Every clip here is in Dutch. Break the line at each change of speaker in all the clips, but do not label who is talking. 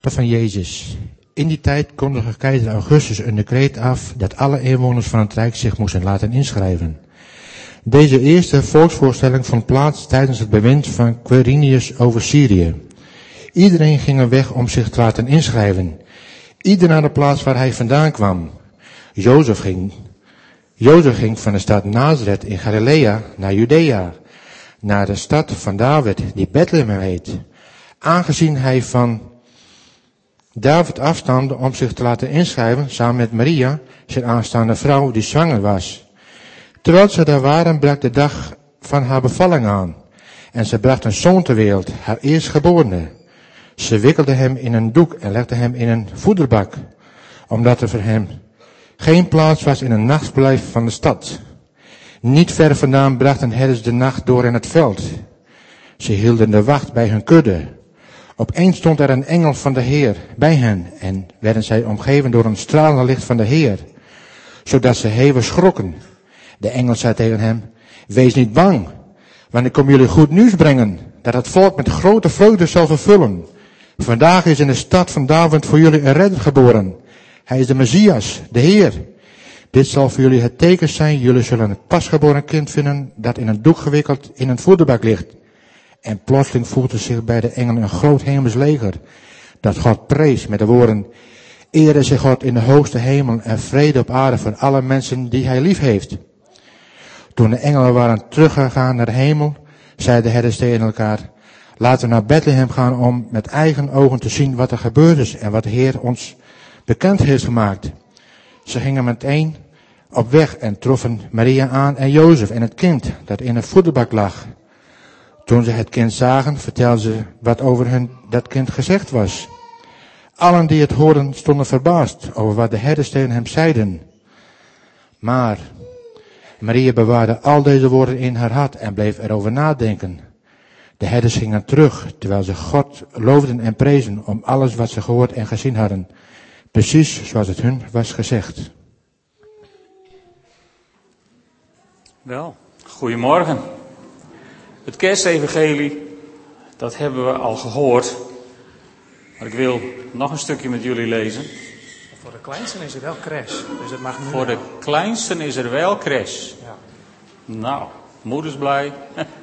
van Jezus. In die tijd kondigde keizer Augustus een decreet af dat alle inwoners van het Rijk zich moesten laten inschrijven. Deze eerste volksvoorstelling vond plaats tijdens het bewind van Quirinius over Syrië. Iedereen ging er weg om zich te laten inschrijven. Ieder naar de plaats waar hij vandaan kwam. Jozef ging, Jozef ging van de stad Nazareth in Galilea naar Judea, naar de stad van David, die Bethlehem heet. Aangezien hij van David afstamde om zich te laten inschrijven samen met Maria, zijn aanstaande vrouw die zwanger was. Terwijl ze daar waren, brak de dag van haar bevalling aan. En ze bracht een zoon ter wereld, haar eerstgeborene. Ze wikkelde hem in een doek en legde hem in een voederbak, omdat er voor hem geen plaats was in een nachtverblijf van de stad. Niet ver vandaan brachten herders de nacht door in het veld. Ze hielden de wacht bij hun kudde. Opeens stond er een engel van de Heer bij hen en werden zij omgeven door een stralende licht van de Heer, zodat ze hevig schrokken. De engel zei tegen hem, wees niet bang, want ik kom jullie goed nieuws brengen, dat het volk met grote vreugde zal vervullen. Vandaag is in de stad van David voor jullie een redder geboren. Hij is de Messias, de Heer. Dit zal voor jullie het teken zijn, jullie zullen een pasgeboren kind vinden dat in een doek gewikkeld in een voederbak ligt. En plotseling voelde zich bij de engelen een groot hemels leger, dat God prees met de woorden, Ere zich God in de hoogste hemel en vrede op aarde voor alle mensen die hij lief heeft. Toen de engelen waren teruggegaan naar de hemel, zeiden de herders tegen elkaar, laten we naar Bethlehem gaan om met eigen ogen te zien wat er gebeurd is en wat de Heer ons bekend heeft gemaakt. Ze gingen meteen op weg en troffen Maria aan en Jozef en het kind dat in een voederbak lag. Toen ze het kind zagen, vertelden ze wat over hun dat kind gezegd was. Allen die het hoorden stonden verbaasd over wat de herders tegen hem zeiden. Maar Maria bewaarde al deze woorden in haar hart en bleef erover nadenken. De herders gingen terug, terwijl ze God loofden en prezen om alles wat ze gehoord en gezien hadden. Precies zoals het hun was gezegd.
Wel, goedemorgen. Het kerstevangelie, dat hebben we al gehoord. Maar ik wil nog een stukje met jullie lezen.
Voor de kleinsten is er wel crash, dus dat mag nu
Voor de kleinsten is er wel crash.
Ja.
Nou, moeders blij.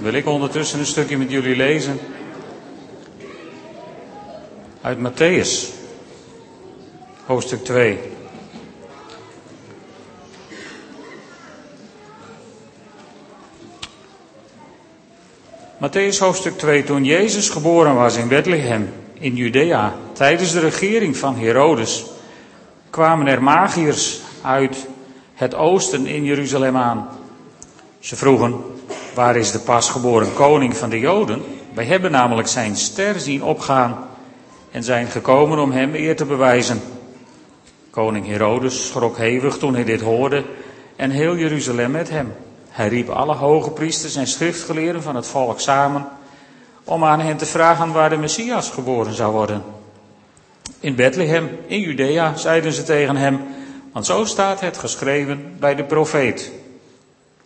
Wil ik ondertussen een stukje met jullie lezen uit Matthäus, hoofdstuk 2. Matthäus hoofdstuk 2. Toen Jezus geboren was in Bethlehem in Judea, tijdens de regering van Herodes, kwamen er magiërs uit het oosten in Jeruzalem aan. Ze vroegen, waar is de pasgeboren koning van de Joden? Wij hebben namelijk zijn ster zien opgaan en zijn gekomen om hem eer te bewijzen. Koning Herodes schrok hevig toen hij dit hoorde en heel Jeruzalem met hem. Hij riep alle hoge priesters en schriftgeleerden van het volk samen om aan hen te vragen waar de Messias geboren zou worden. In Bethlehem, in Judea, zeiden ze tegen hem, want zo staat het geschreven bij de profeet.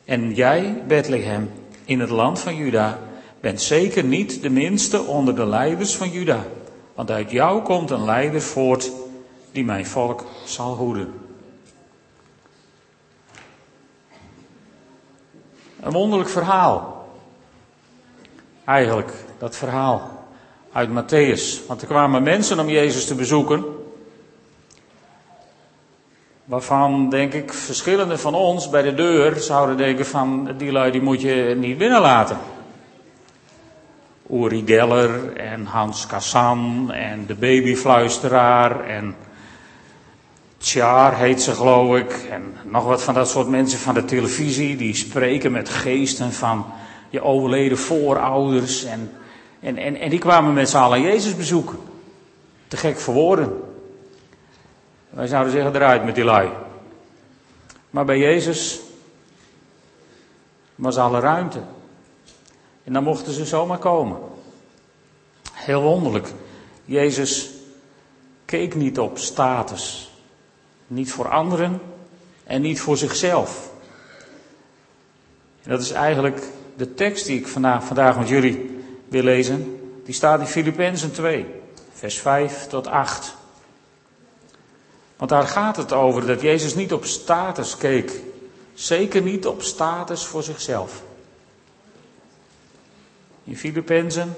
En jij, Bethlehem, in het land van Juda, bent zeker niet de minste onder de leiders van Juda, want uit jou komt een leider voort die mijn volk zal hoeden. Een wonderlijk verhaal. Eigenlijk, dat verhaal uit Matthäus. Want er kwamen mensen om Jezus te bezoeken. Waarvan, denk ik, verschillende van ons bij de deur zouden denken van, die lui die moet je niet binnenlaten. Uri Geller en Hans Kassan en de babyfluisteraar en Tjaar heet ze geloof ik. En nog wat van dat soort mensen van de televisie die spreken met geesten van je overleden voorouders. En, en, en, en die kwamen met z'n allen Jezus bezoeken. Te gek voor woorden. Wij zouden zeggen eruit met die lui. Maar bij Jezus was alle ruimte. En dan mochten ze zomaar komen. Heel wonderlijk. Jezus keek niet op status. Niet voor anderen en niet voor zichzelf. En dat is eigenlijk de tekst die ik vandaag, met jullie wil lezen. Die staat in Filippenzen 2, vers 5 tot 8. Want daar gaat het over dat Jezus niet op status keek. Zeker niet op status voor zichzelf. In Filippenzen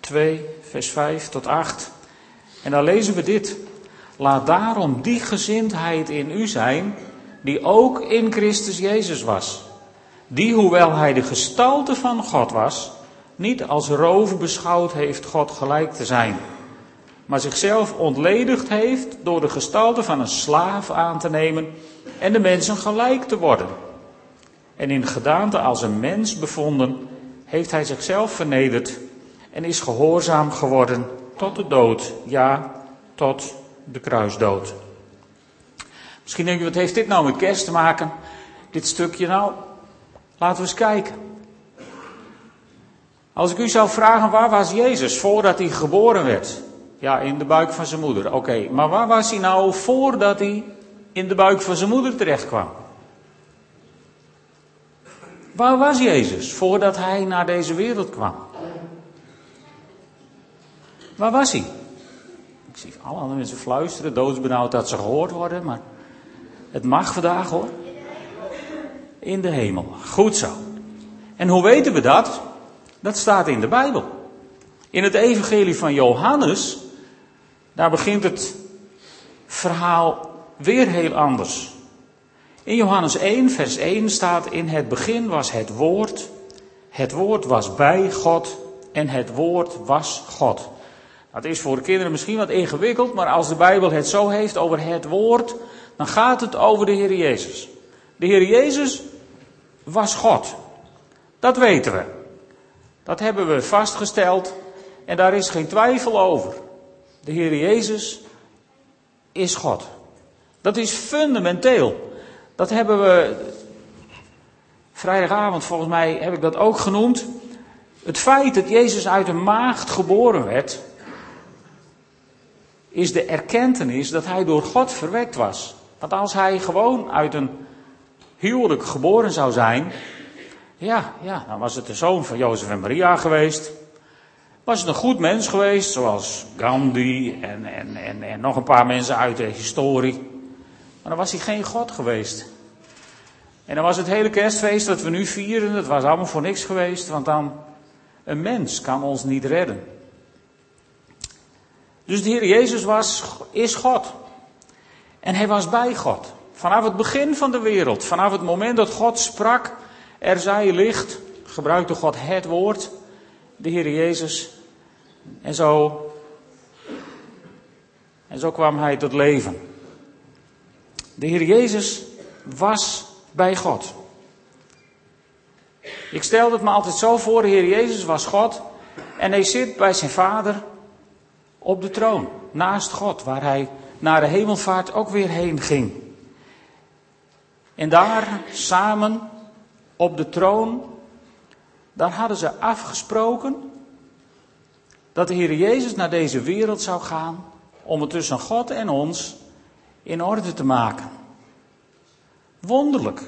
2, vers 5 tot 8. En dan lezen we dit. Laat daarom die gezindheid in u zijn, die ook in Christus Jezus was. Die, hoewel hij de gestalte van God was, niet als roof beschouwd heeft God gelijk te zijn, maar zichzelf ontledigd heeft door de gestalte van een slaaf aan te nemen en de mensen gelijk te worden. En in gedaante als een mens bevonden, heeft hij zichzelf vernederd en is gehoorzaam geworden tot de dood, ja, tot de kruisdood. Misschien denk je, wat heeft dit nou met kerst te maken? Dit stukje nou, laten we eens kijken. Als ik u zou vragen, waar was Jezus voordat hij geboren werd? Ja, in de buik van zijn moeder. Oké, maar waar was hij nou voordat hij in de buik van zijn moeder terecht kwam? Waar was Jezus voordat hij naar deze wereld kwam? Waar was hij? Ik zie alle andere mensen fluisteren, doodsbenauwd dat ze gehoord worden, maar het mag vandaag hoor. In de hemel. Goed zo. En hoe weten we dat? Dat staat in de Bijbel. In het evangelie van Johannes, daar begint het verhaal weer heel anders. In Johannes 1, vers 1 staat: In het begin was het woord, het woord was bij God en het woord was God. Dat is voor de kinderen misschien wat ingewikkeld, maar als de Bijbel het zo heeft over het woord, dan gaat het over de Heer Jezus. De Heer Jezus was God. Dat weten we. Dat hebben we vastgesteld en daar is geen twijfel over. De Heer Jezus is God. Dat is fundamenteel. Dat hebben we vrijdagavond volgens mij heb ik dat ook genoemd. Het feit dat Jezus uit een maagd geboren werd, is de erkentenis dat hij door God verwekt was. Want als hij gewoon uit een huwelijk geboren zou zijn, ja, ja, dan was het de zoon van Jozef en Maria geweest. Was het een goed mens geweest, zoals Gandhi en, en, en, en nog een paar mensen uit de historie. Maar dan was hij geen God geweest. En dan was het hele kerstfeest dat we nu vieren, dat was allemaal voor niks geweest, want dan, een mens kan ons niet redden. Dus de Heer Jezus was, is God. En hij was bij God. Vanaf het begin van de wereld, vanaf het moment dat God sprak, er zij licht, gebruikte God het woord, de Heer Jezus. En zo, en zo kwam hij tot leven. De Heer Jezus was bij God. Ik stel het me altijd zo voor, de Heer Jezus was God en hij zit bij zijn Vader op de troon, naast God, waar hij naar de hemelvaart ook weer heen ging. En daar samen op de troon, daar hadden ze afgesproken dat de Heer Jezus naar deze wereld zou gaan om het tussen God en ons in orde te maken. Wonderlijk.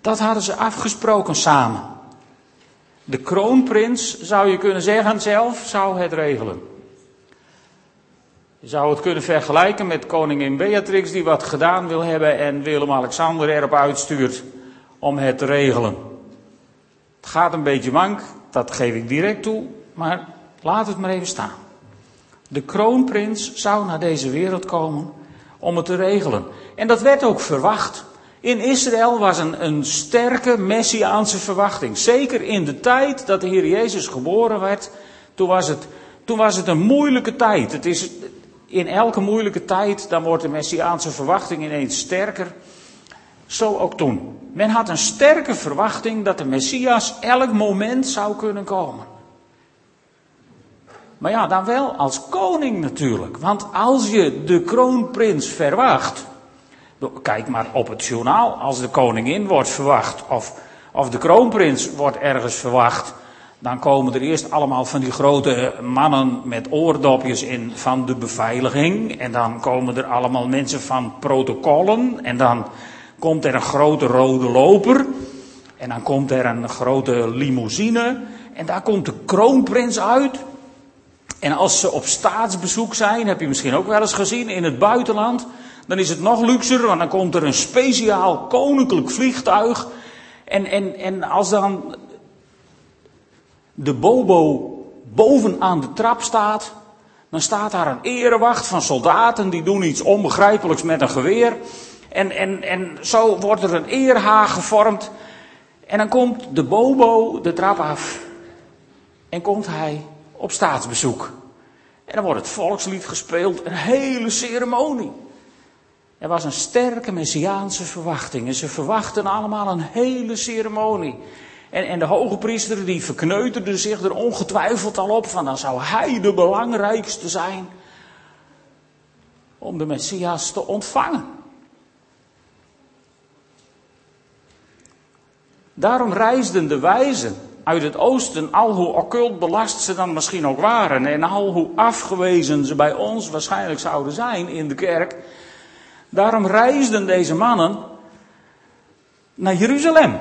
Dat hadden ze afgesproken samen. De kroonprins, zou je kunnen zeggen, zelf zou het regelen. Je zou het kunnen vergelijken met koningin Beatrix die wat gedaan wil hebben en Willem-Alexander erop uitstuurt om het te regelen. Het gaat een beetje mank, dat geef ik direct toe, maar laat het maar even staan. De kroonprins zou naar deze wereld komen om het te regelen. En dat werd ook verwacht. In Israël was een, een sterke messiaanse verwachting. Zeker in de tijd dat de Heer Jezus geboren werd, toen was het, toen was het een moeilijke tijd. Het is, in elke moeilijke tijd, dan wordt de messiaanse verwachting ineens sterker. Zo ook toen. Men had een sterke verwachting dat de Messias elk moment zou kunnen komen. Maar ja, dan wel als koning natuurlijk. Want als je de kroonprins verwacht. Kijk maar op het journaal. Als de koningin wordt verwacht. Of, of de kroonprins wordt ergens verwacht. Dan komen er eerst allemaal van die grote mannen met oordopjes in van de beveiliging. En dan komen er allemaal mensen van protocollen. En dan komt er een grote rode loper. En dan komt er een grote limousine. En daar komt de kroonprins uit. En als ze op staatsbezoek zijn, heb je misschien ook wel eens gezien in het buitenland. Dan is het nog luxer, want dan komt er een speciaal koninklijk vliegtuig. En, en, en als dan de bobo bovenaan de trap staat, dan staat daar een erewacht van soldaten die doen iets onbegrijpelijks met een geweer. En, en, en zo wordt er een eerhaag gevormd. En dan komt de bobo de trap af. En komt hij op staatsbezoek. En dan wordt het volkslied gespeeld, een hele ceremonie. Er was een sterke messiaanse verwachting. En ze verwachten allemaal een hele ceremonie. En, en de hoge priester die verkneuterde zich er ongetwijfeld al op van dan zou hij de belangrijkste zijn om de Messias te ontvangen. Daarom reisden de wijzen uit het oosten, al hoe occult belast ze dan misschien ook waren en al hoe afgewezen ze bij ons waarschijnlijk zouden zijn in de kerk, daarom reisden deze mannen naar Jeruzalem.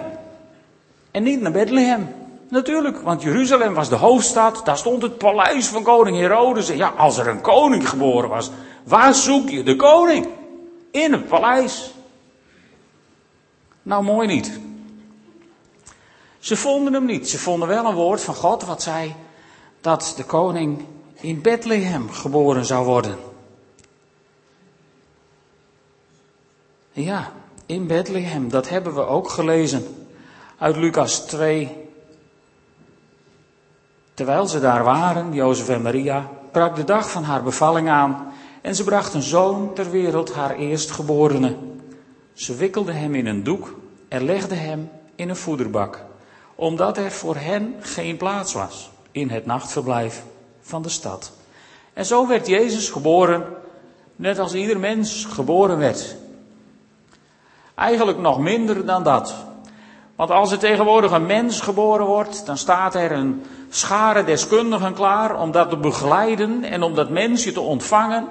En niet naar Bethlehem. Natuurlijk, want Jeruzalem was de hoofdstad. Daar stond het paleis van koning Herodes. En ja, als er een koning geboren was, waar zoek je de koning? In het paleis. Nou, mooi niet. Ze vonden hem niet. Ze vonden wel een woord van God wat zei dat de koning in Bethlehem geboren zou worden. Ja, in Bethlehem, dat hebben we ook gelezen uit Lucas 2. Terwijl ze daar waren, Jozef en Maria, brak de dag van haar bevalling aan en ze bracht een zoon ter wereld, haar eerstgeborene. Ze wikkelde hem in een doek en legde hem in een voederbak, omdat er voor hen geen plaats was in het nachtverblijf van de stad. En zo werd Jezus geboren, net als ieder mens geboren werd. Eigenlijk nog minder dan dat. Want als er tegenwoordig een mens geboren wordt, dan staat er een schare deskundigen klaar om dat te begeleiden en om dat mensje te ontvangen.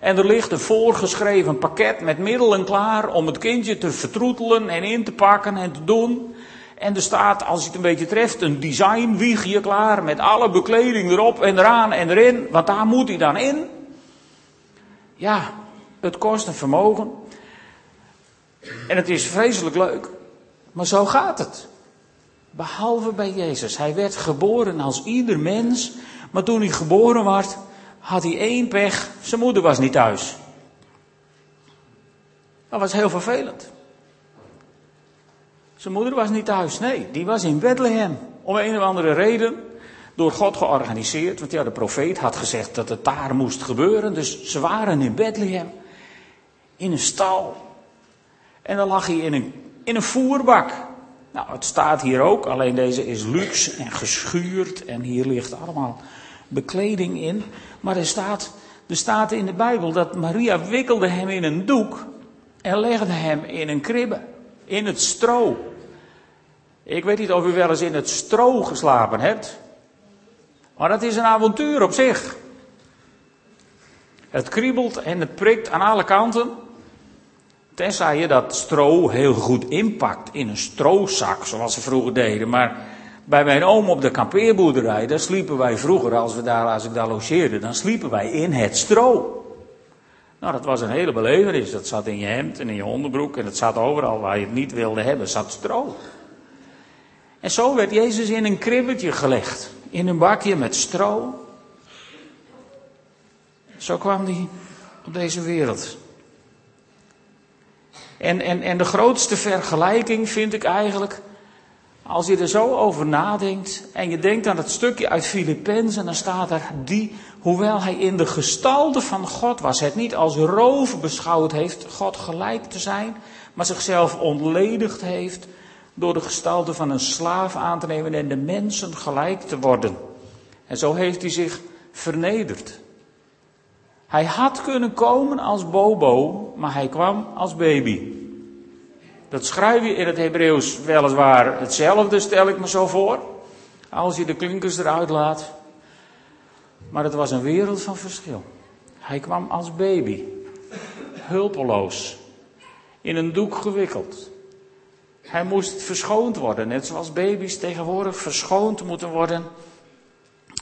En er ligt een voorgeschreven pakket met middelen klaar om het kindje te vertroetelen en in te pakken en te doen. En er staat, als je het een beetje treft, een designwiegje klaar met alle bekleding erop en eraan en erin, want daar moet hij dan in. Ja, het kost een vermogen. En het is vreselijk leuk. Maar zo gaat het. Behalve bij Jezus. Hij werd geboren als ieder mens. Maar toen hij geboren werd, had hij één pech. Zijn moeder was niet thuis. Dat was heel vervelend. Zijn moeder was niet thuis. Nee, die was in Bethlehem. Om een of andere reden. Door God georganiseerd. Want ja, de profeet had gezegd dat het daar moest gebeuren. Dus ze waren in Bethlehem. In een stal. En dan lag hij in een in een voerbak. Nou, het staat hier ook, alleen deze is luxe en geschuurd en hier ligt allemaal bekleding in. Maar er staat, er staat in de Bijbel dat Maria wikkelde hem in een doek en legde hem in een kribbe, in het stro. Ik weet niet of u wel eens in het stro geslapen hebt, maar dat is een avontuur op zich. Het kriebelt en het prikt aan alle kanten. Tenzij je dat stro heel goed inpakt in een strozak, zoals ze vroeger deden. Maar bij mijn oom op de kampeerboerderij, daar sliepen wij vroeger, als, we daar, als ik daar logeerde, dan sliepen wij in het stro. Nou, dat was een hele belevenis. Dat zat in je hemd en in je onderbroek en het zat overal waar je het niet wilde hebben, zat stro. En zo werd Jezus in een kribbetje gelegd, in een bakje met stro. Zo kwam hij op deze wereld. En, en, en de grootste vergelijking vind ik eigenlijk, als je er zo over nadenkt en je denkt aan het stukje uit Filippenzen, dan staat er die, hoewel hij in de gestalte van God was, het niet als roof beschouwd heeft God gelijk te zijn, maar zichzelf ontledigd heeft door de gestalte van een slaaf aan te nemen en de mensen gelijk te worden. En zo heeft hij zich vernederd. Hij had kunnen komen als Bobo, maar hij kwam als baby. Dat schrijf je in het Hebreeuws weliswaar hetzelfde, stel ik me zo voor. Als je de klinkers eruit laat. Maar het was een wereld van verschil. Hij kwam als baby, hulpeloos, in een doek gewikkeld. Hij moest verschoond worden, net zoals baby's tegenwoordig verschoond moeten worden.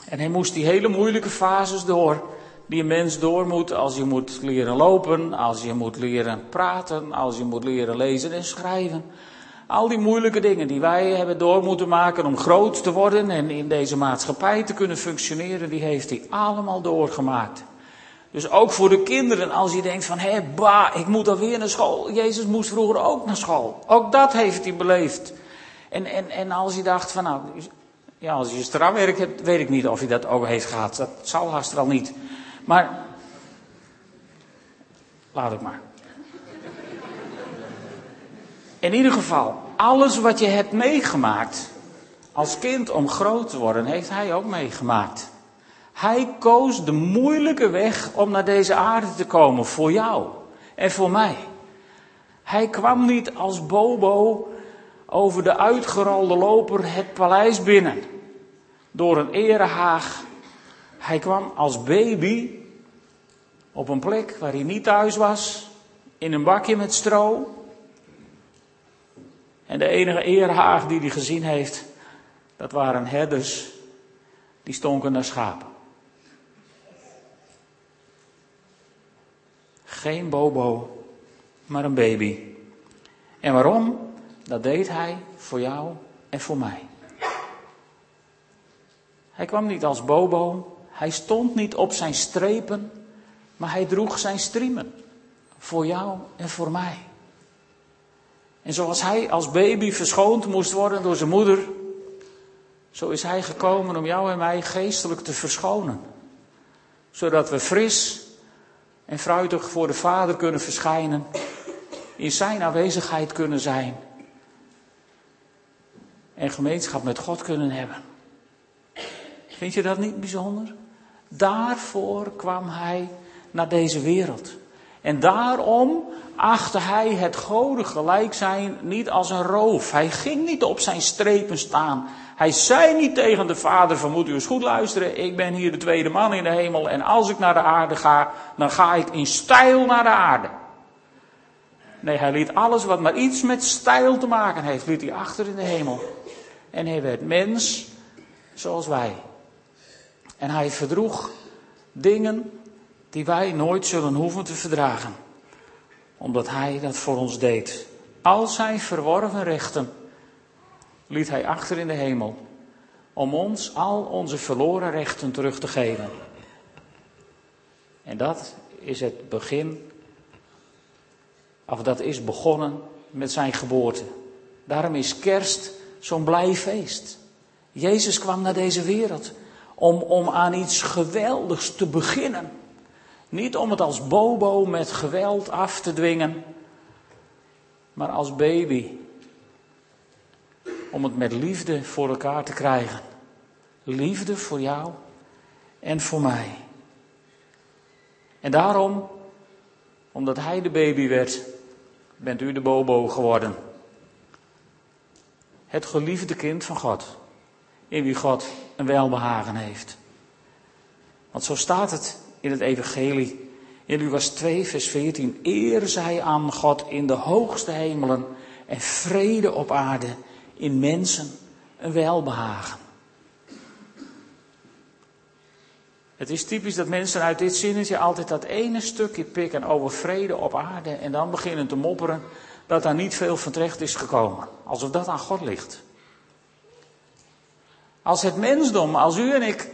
En hij moest die hele moeilijke fases door, die een mens door moet als je moet leren lopen, als je moet leren praten, als je moet leren lezen en schrijven. Al die moeilijke dingen die wij hebben door moeten maken om groot te worden en in deze maatschappij te kunnen functioneren, die heeft hij allemaal doorgemaakt. Dus ook voor de kinderen, als je denkt van, hé, bah, ik moet alweer naar school. Jezus moest vroeger ook naar school. Ook dat heeft hij beleefd. En, en, en als je dacht van, nou, ja, als je strafwerk hebt, weet ik niet of hij dat ook heeft gehad. Dat zal haast wel niet. Maar, laat het maar. In ieder geval, alles wat je hebt meegemaakt als kind om groot te worden, heeft hij ook meegemaakt. Hij koos de moeilijke weg om naar deze aarde te komen voor jou en voor mij. Hij kwam niet als Bobo over de uitgerolde loper het paleis binnen, door een erehaag. Hij kwam als baby op een plek waar hij niet thuis was, in een bakje met stro. En de enige erehaag die hij gezien heeft, dat waren herders die stonken naar schapen. Geen bobo, maar een baby. En waarom? Dat deed hij voor jou en voor mij. Hij kwam niet als bobo, hij stond niet op zijn strepen, maar hij droeg zijn striemen. Voor jou en voor mij. En zoals hij als baby verschoond moest worden door zijn moeder, zo is hij gekomen om jou en mij geestelijk te verschonen. Zodat we fris en fruitig voor de Vader kunnen verschijnen, in Zijn aanwezigheid kunnen zijn en gemeenschap met God kunnen hebben. Vind je dat niet bijzonder? Daarvoor kwam Hij naar deze wereld. En daarom achtte hij het goden gelijk zijn niet als een roof. Hij ging niet op zijn strepen staan. Hij zei niet tegen de vader van moet u eens goed luisteren. Ik ben hier de tweede man in de hemel en als ik naar de aarde ga, dan ga ik in stijl naar de aarde. Nee, hij liet alles wat maar iets met stijl te maken heeft, liet hij achter in de hemel. En hij werd mens zoals wij. En hij verdroeg dingen die wij nooit zullen hoeven te verdragen. Omdat hij dat voor ons deed. Al zijn verworven rechten liet hij achter in de hemel. Om ons al onze verloren rechten terug te geven. En dat is het begin, of dat is begonnen met zijn geboorte. Daarom is kerst zo'n blij feest. Jezus kwam naar deze wereld om, om aan iets geweldigs te beginnen. Niet om het als bobo met geweld af te dwingen, maar als baby. Om het met liefde voor elkaar te krijgen. Liefde voor jou en voor mij. En daarom, omdat hij de baby werd, bent u de bobo geworden. Het geliefde kind van God, in wie God een welbehagen heeft. Want zo staat het in het Evangelie. In Lucas 2, vers 14. Eer zij aan God in de hoogste hemelen en vrede op aarde in mensen een welbehagen. Het is typisch dat mensen uit dit zinnetje altijd dat ene stukje pikken over vrede op aarde en dan beginnen te mopperen dat daar niet veel van terecht is gekomen. Alsof dat aan God ligt. Als het mensdom, als u en ik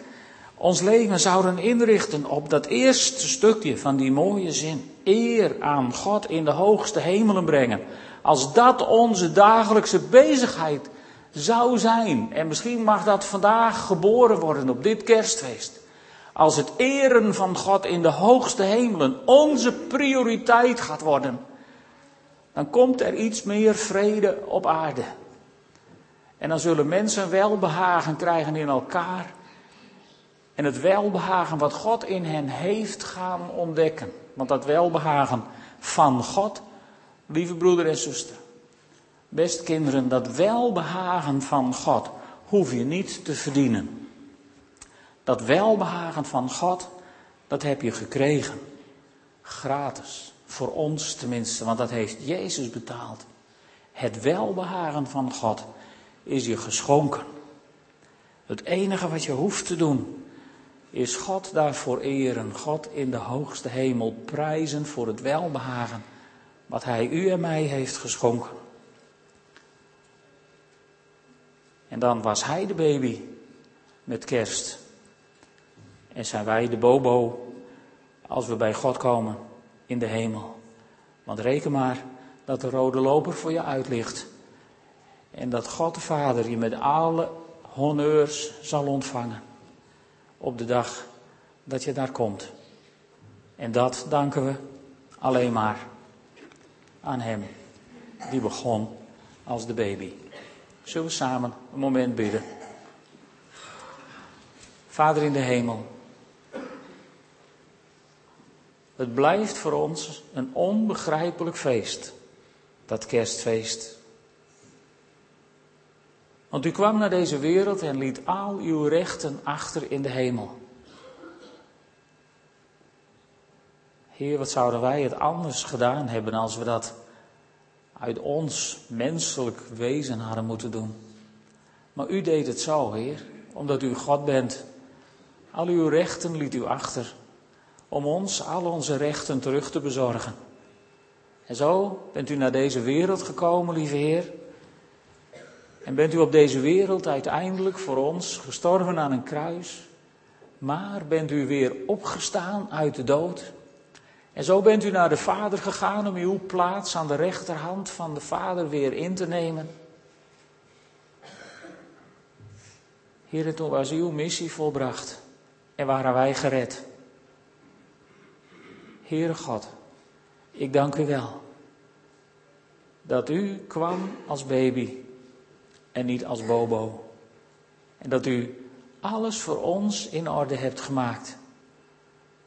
ons leven zouden inrichten op dat eerste stukje van die mooie zin. Eer aan God in de hoogste hemelen brengen. Als dat onze dagelijkse bezigheid zou zijn. En misschien mag dat vandaag geboren worden op dit kerstfeest. Als het eren van God in de hoogste hemelen onze prioriteit gaat worden. Dan komt er iets meer vrede op aarde. En dan zullen mensen welbehagen krijgen in elkaar en het welbehagen wat God in hen heeft gaan ontdekken. Want dat welbehagen van God, lieve broeder en zuster, best kinderen, dat welbehagen van God hoef je niet te verdienen. Dat welbehagen van God, dat heb je gekregen. Gratis. Voor ons tenminste, want dat heeft Jezus betaald. Het welbehagen van God is je geschonken. Het enige wat je hoeft te doen, is God daarvoor eren. God in de hoogste hemel prijzen voor het welbehagen wat Hij u en mij heeft geschonken. En dan was Hij de baby met kerst. En zijn wij de bobo als we bij God komen in de hemel. Want reken maar dat de rode loper voor je uitlicht. En dat God de Vader je met alle honneurs zal ontvangen. Op de dag dat je daar komt. En dat danken we alleen maar aan Hem. Die begon als de baby. Zullen we samen een moment bidden? Vader in de hemel. Het blijft voor ons een onbegrijpelijk feest, dat kerstfeest. Want u kwam naar deze wereld en liet al uw rechten achter in de hemel. Heer, wat zouden wij het anders gedaan hebben als we dat uit ons menselijk wezen hadden moeten doen. Maar u deed het zo, Heer, omdat u God bent. Al uw rechten liet u achter, om ons al onze rechten terug te bezorgen. En zo bent u naar deze wereld gekomen, lieve Heer. En bent u op deze wereld uiteindelijk voor ons gestorven aan een kruis. Maar bent u weer opgestaan uit de dood. En zo bent u naar de Vader gegaan om uw plaats aan de rechterhand van de Vader weer in te nemen. Heer, toen was uw missie volbracht en waren wij gered. Heere God, ik dank u wel dat u kwam als baby en niet als bobo. En dat u alles voor ons in orde hebt gemaakt,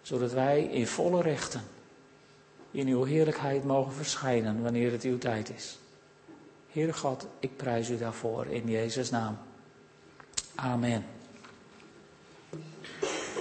zodat wij in volle rechten in uw heerlijkheid mogen verschijnen wanneer het uw tijd is. Heere God, ik prijs u daarvoor in Jezus' naam. Amen.